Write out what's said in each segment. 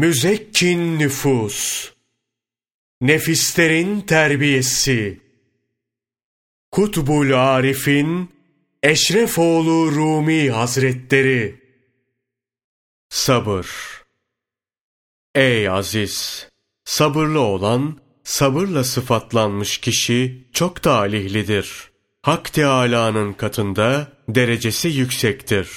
Müzekkin nüfus, nefislerin terbiyesi, Kutbul Arif'in Eşrefoğlu Rumi Hazretleri, Sabır Ey aziz! Sabırlı olan, sabırla sıfatlanmış kişi çok talihlidir. Hak Teâlâ'nın katında derecesi yüksektir.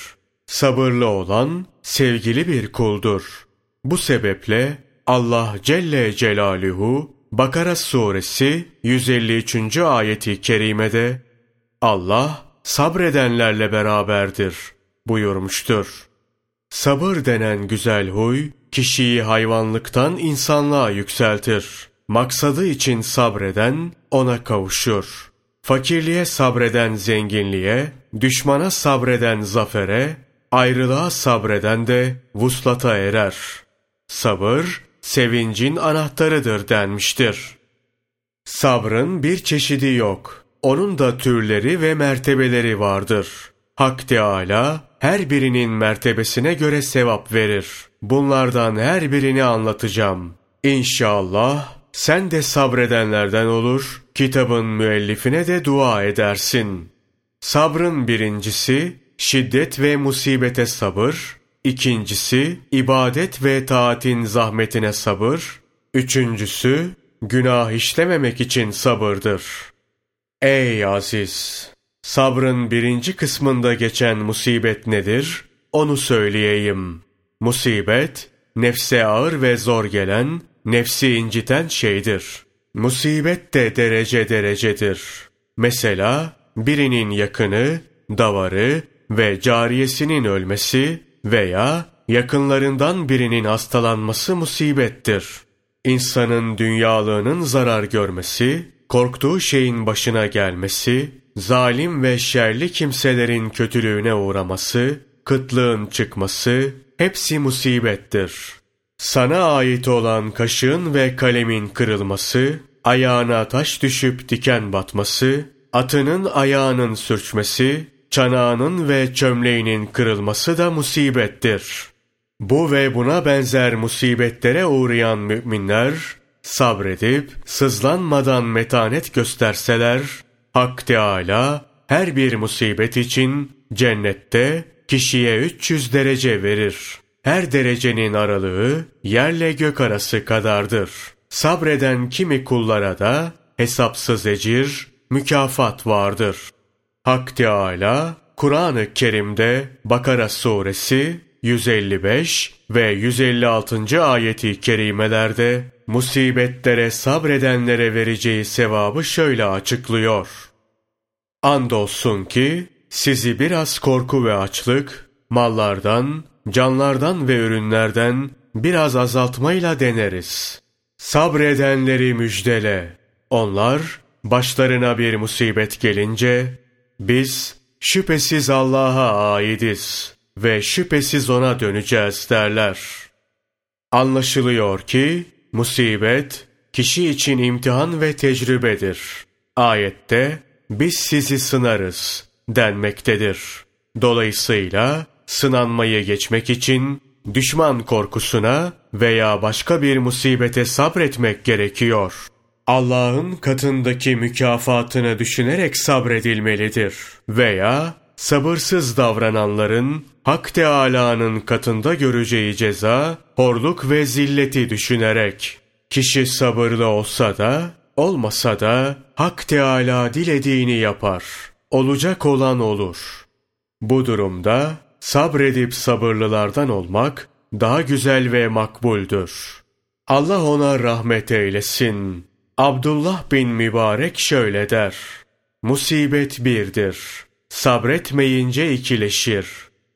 Sabırlı olan, sevgili bir kuldur. Bu sebeple Allah Celle Celaluhu Bakara suresi 153. ayeti kerimede Allah sabredenlerle beraberdir buyurmuştur. Sabır denen güzel huy kişiyi hayvanlıktan insanlığa yükseltir. Maksadı için sabreden ona kavuşur. Fakirliğe sabreden zenginliğe, düşmana sabreden zafere, ayrılığa sabreden de vuslata erer.'' Sabır, sevincin anahtarıdır denmiştir. Sabrın bir çeşidi yok. Onun da türleri ve mertebeleri vardır. Hak Teâlâ, her birinin mertebesine göre sevap verir. Bunlardan her birini anlatacağım. İnşallah sen de sabredenlerden olur, kitabın müellifine de dua edersin. Sabrın birincisi, şiddet ve musibete sabır, İkincisi, ibadet ve taatin zahmetine sabır. Üçüncüsü, günah işlememek için sabırdır. Ey aziz! Sabrın birinci kısmında geçen musibet nedir? Onu söyleyeyim. Musibet, nefse ağır ve zor gelen, nefsi inciten şeydir. Musibet de derece derecedir. Mesela, birinin yakını, davarı ve cariyesinin ölmesi, veya yakınlarından birinin hastalanması musibettir. İnsanın dünyalığının zarar görmesi, korktuğu şeyin başına gelmesi, zalim ve şerli kimselerin kötülüğüne uğraması, kıtlığın çıkması, hepsi musibettir. Sana ait olan kaşığın ve kalemin kırılması, ayağına taş düşüp diken batması, atının ayağının sürçmesi, çanağının ve çömleğinin kırılması da musibettir. Bu ve buna benzer musibetlere uğrayan müminler, sabredip sızlanmadan metanet gösterseler, Hak Teâlâ her bir musibet için cennette kişiye 300 derece verir. Her derecenin aralığı yerle gök arası kadardır. Sabreden kimi kullara da hesapsız ecir, mükafat vardır. Hak Teâlâ, Kur'an-ı Kerim'de Bakara suresi 155 ve 156. ayeti kerimelerde musibetlere sabredenlere vereceği sevabı şöyle açıklıyor. Andolsun ki sizi biraz korku ve açlık, mallardan, canlardan ve ürünlerden biraz azaltmayla deneriz. Sabredenleri müjdele. Onlar başlarına bir musibet gelince biz şüphesiz Allah'a aidiz ve şüphesiz ona döneceğiz derler. Anlaşılıyor ki musibet kişi için imtihan ve tecrübedir. Ayette biz sizi sınarız denmektedir. Dolayısıyla sınanmayı geçmek için düşman korkusuna veya başka bir musibete sabretmek gerekiyor. Allah'ın katındaki mükafatını düşünerek sabredilmelidir. Veya sabırsız davrananların Hak Teâlâ'nın katında göreceği ceza, horluk ve zilleti düşünerek. Kişi sabırlı olsa da, olmasa da Hak Teâlâ dilediğini yapar. Olacak olan olur. Bu durumda sabredip sabırlılardan olmak daha güzel ve makbuldür. Allah ona rahmet eylesin. Abdullah bin Mübarek şöyle der. Musibet birdir. Sabretmeyince ikileşir.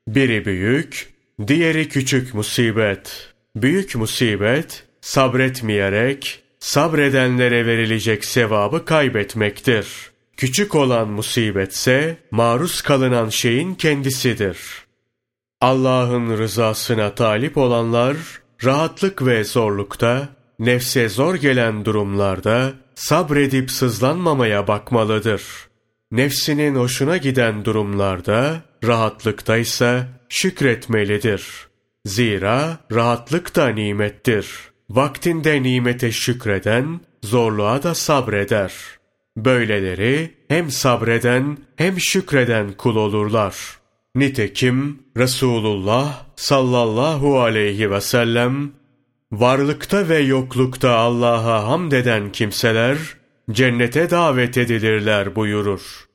Biri büyük, diğeri küçük musibet. Büyük musibet, sabretmeyerek, sabredenlere verilecek sevabı kaybetmektir. Küçük olan musibetse, maruz kalınan şeyin kendisidir. Allah'ın rızasına talip olanlar, rahatlık ve zorlukta, nefse zor gelen durumlarda sabredip sızlanmamaya bakmalıdır. Nefsinin hoşuna giden durumlarda, rahatlıktaysa şükretmelidir. Zira rahatlık da nimettir. Vaktinde nimete şükreden, zorluğa da sabreder. Böyleleri hem sabreden hem şükreden kul olurlar. Nitekim Resulullah sallallahu aleyhi ve sellem varlıkta ve yoklukta Allah'a hamd eden kimseler cennete davet edilirler buyurur.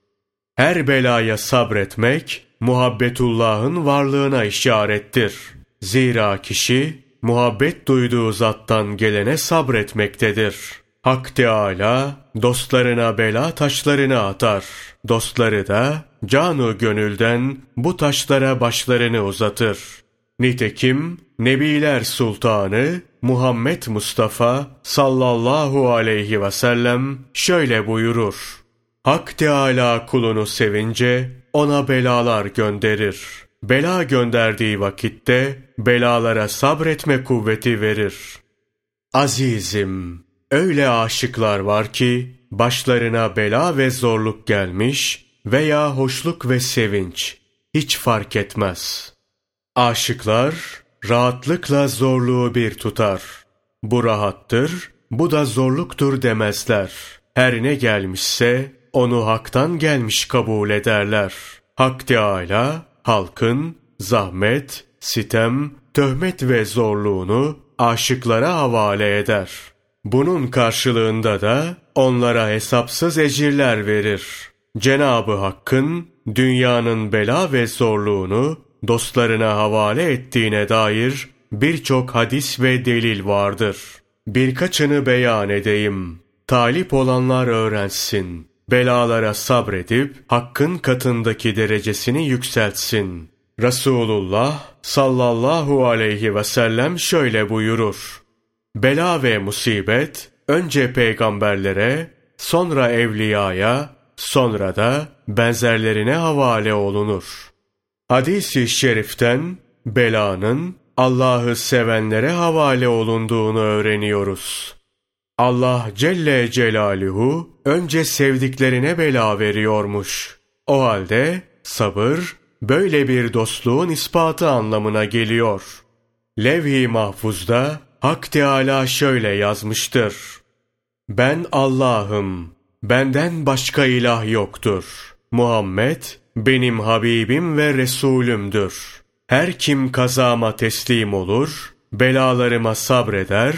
Her belaya sabretmek muhabbetullah'ın varlığına işarettir. Zira kişi muhabbet duyduğu zattan gelene sabretmektedir. Hak Teâlâ dostlarına bela taşlarını atar. Dostları da canu gönülden bu taşlara başlarını uzatır. Nitekim Nebiler Sultanı Muhammed Mustafa sallallahu aleyhi ve sellem şöyle buyurur. Hak Teâlâ kulunu sevince ona belalar gönderir. Bela gönderdiği vakitte belalara sabretme kuvveti verir. Azizim, öyle aşıklar var ki başlarına bela ve zorluk gelmiş veya hoşluk ve sevinç hiç fark etmez. Aşıklar rahatlıkla zorluğu bir tutar. Bu rahattır, bu da zorluktur demezler. Her ne gelmişse onu haktan gelmiş kabul ederler. Hak Teâlâ, halkın zahmet, sitem, töhmet ve zorluğunu aşıklara havale eder. Bunun karşılığında da onlara hesapsız ecirler verir. Cenabı Hakk'ın dünyanın bela ve zorluğunu dostlarına havale ettiğine dair birçok hadis ve delil vardır. Birkaçını beyan edeyim. Talip olanlar öğrensin belalara sabredip hakkın katındaki derecesini yükseltsin. Resulullah sallallahu aleyhi ve sellem şöyle buyurur. Bela ve musibet önce peygamberlere, sonra evliyaya, sonra da benzerlerine havale olunur. Hadis-i şeriften belanın Allah'ı sevenlere havale olunduğunu öğreniyoruz. Allah Celle Celaluhu önce sevdiklerine bela veriyormuş. O halde sabır böyle bir dostluğun ispatı anlamına geliyor. Levh-i Mahfuz'da Hak Teâlâ şöyle yazmıştır. Ben Allah'ım, benden başka ilah yoktur. Muhammed benim Habibim ve Resulümdür. Her kim kazama teslim olur, belalarıma sabreder,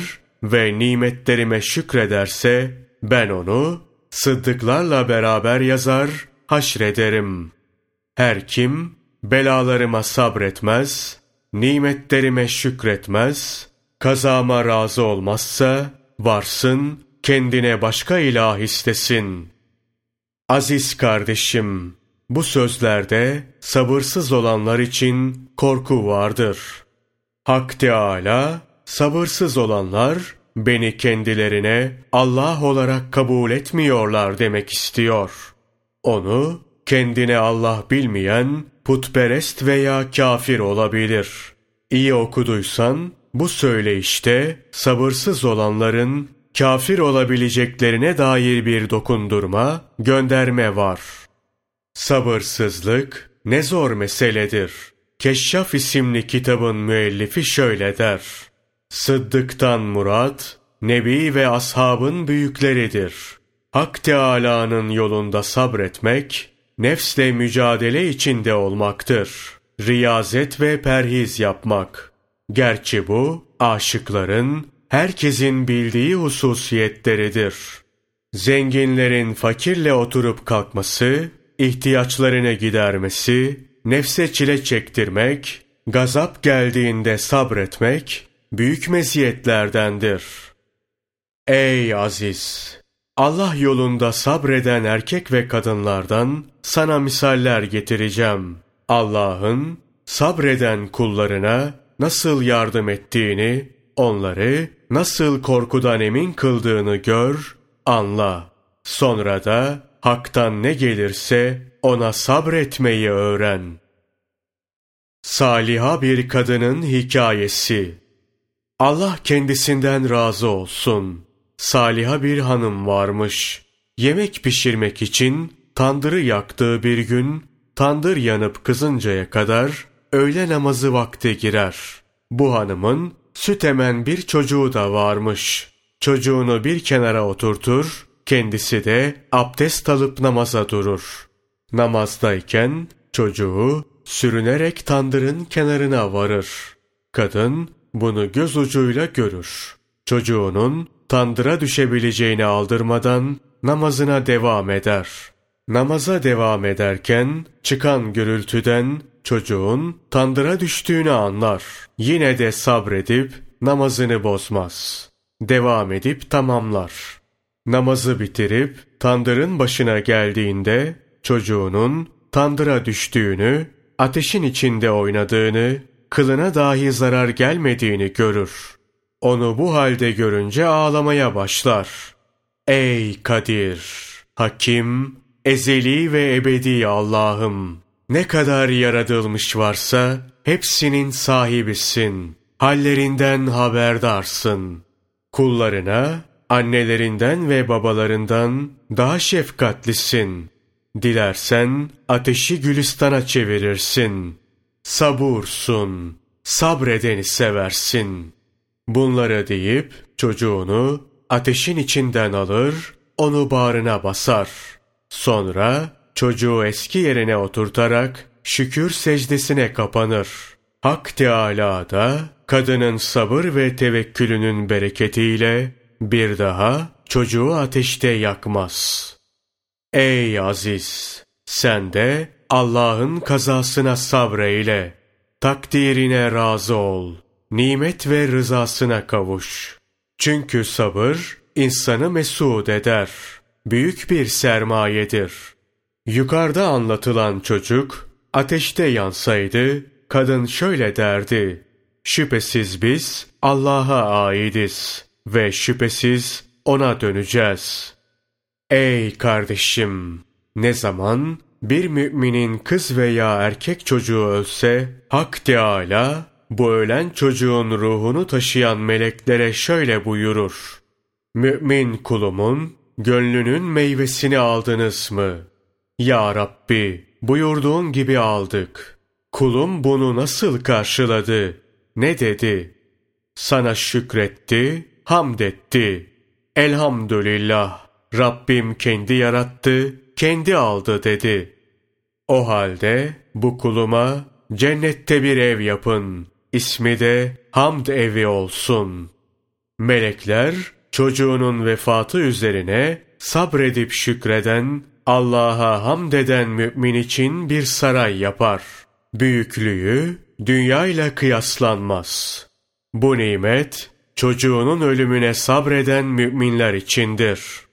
ve nimetlerime şükrederse ben onu sıddıklarla beraber yazar, haşrederim. Her kim belalarıma sabretmez, nimetlerime şükretmez, kazama razı olmazsa varsın kendine başka ilah istesin. Aziz kardeşim, bu sözlerde sabırsız olanlar için korku vardır. Hak Teâlâ sabırsız olanlar beni kendilerine Allah olarak kabul etmiyorlar demek istiyor. Onu kendine Allah bilmeyen putperest veya kafir olabilir. İyi okuduysan bu söyleyişte sabırsız olanların kafir olabileceklerine dair bir dokundurma, gönderme var. Sabırsızlık ne zor meseledir. Keşşaf isimli kitabın müellifi şöyle der. Sıddıktan murat, Nebi ve ashabın büyükleridir. Hak Teâlâ'nın yolunda sabretmek, nefsle mücadele içinde olmaktır. Riyazet ve perhiz yapmak. Gerçi bu, aşıkların, herkesin bildiği hususiyetleridir. Zenginlerin fakirle oturup kalkması, ihtiyaçlarını gidermesi, nefse çile çektirmek, gazap geldiğinde sabretmek, büyük meziyetlerdendir. Ey aziz! Allah yolunda sabreden erkek ve kadınlardan sana misaller getireceğim. Allah'ın sabreden kullarına nasıl yardım ettiğini, onları nasıl korkudan emin kıldığını gör, anla. Sonra da haktan ne gelirse ona sabretmeyi öğren. Saliha bir kadının hikayesi Allah kendisinden razı olsun. Saliha bir hanım varmış. Yemek pişirmek için tandırı yaktığı bir gün tandır yanıp kızıncaya kadar öğle namazı vakti girer. Bu hanımın süt emen bir çocuğu da varmış. Çocuğunu bir kenara oturtur, kendisi de abdest alıp namaza durur. Namazdayken çocuğu sürünerek tandırın kenarına varır. Kadın bunu göz ucuyla görür. Çocuğunun tandıra düşebileceğini aldırmadan namazına devam eder. Namaza devam ederken çıkan gürültüden çocuğun tandıra düştüğünü anlar. Yine de sabredip namazını bozmaz. Devam edip tamamlar. Namazı bitirip tandırın başına geldiğinde çocuğunun tandıra düştüğünü, ateşin içinde oynadığını, kılına dahi zarar gelmediğini görür. Onu bu halde görünce ağlamaya başlar. Ey Kadir! Hakim, ezeli ve ebedi Allah'ım! Ne kadar yaratılmış varsa hepsinin sahibisin. Hallerinden haberdarsın. Kullarına, annelerinden ve babalarından daha şefkatlisin. Dilersen ateşi gülistana çevirirsin. Sabursun, sabredeni seversin. Bunları deyip çocuğunu ateşin içinden alır, onu bağrına basar. Sonra çocuğu eski yerine oturtarak şükür secdesine kapanır. Hak Teâlâ da kadının sabır ve tevekkülünün bereketiyle bir daha çocuğu ateşte yakmaz. Ey aziz! Sen de Allah'ın kazasına sabreyle. Takdirine razı ol. Nimet ve rızasına kavuş. Çünkü sabır insanı mesut eder. Büyük bir sermayedir. Yukarıda anlatılan çocuk ateşte yansaydı kadın şöyle derdi. Şüphesiz biz Allah'a aidiz ve şüphesiz ona döneceğiz. Ey kardeşim! Ne zaman bir müminin kız veya erkek çocuğu ölse, Hak Teâlâ, bu ölen çocuğun ruhunu taşıyan meleklere şöyle buyurur. Mümin kulumun, gönlünün meyvesini aldınız mı? Ya Rabbi, buyurduğun gibi aldık. Kulum bunu nasıl karşıladı? Ne dedi? Sana şükretti, hamd etti. Elhamdülillah, Rabbim kendi yarattı, kendi aldı dedi. O halde bu kuluma cennette bir ev yapın. İsmi de hamd evi olsun. Melekler çocuğunun vefatı üzerine sabredip şükreden, Allah'a hamd eden mümin için bir saray yapar. Büyüklüğü dünyayla kıyaslanmaz. Bu nimet çocuğunun ölümüne sabreden müminler içindir.''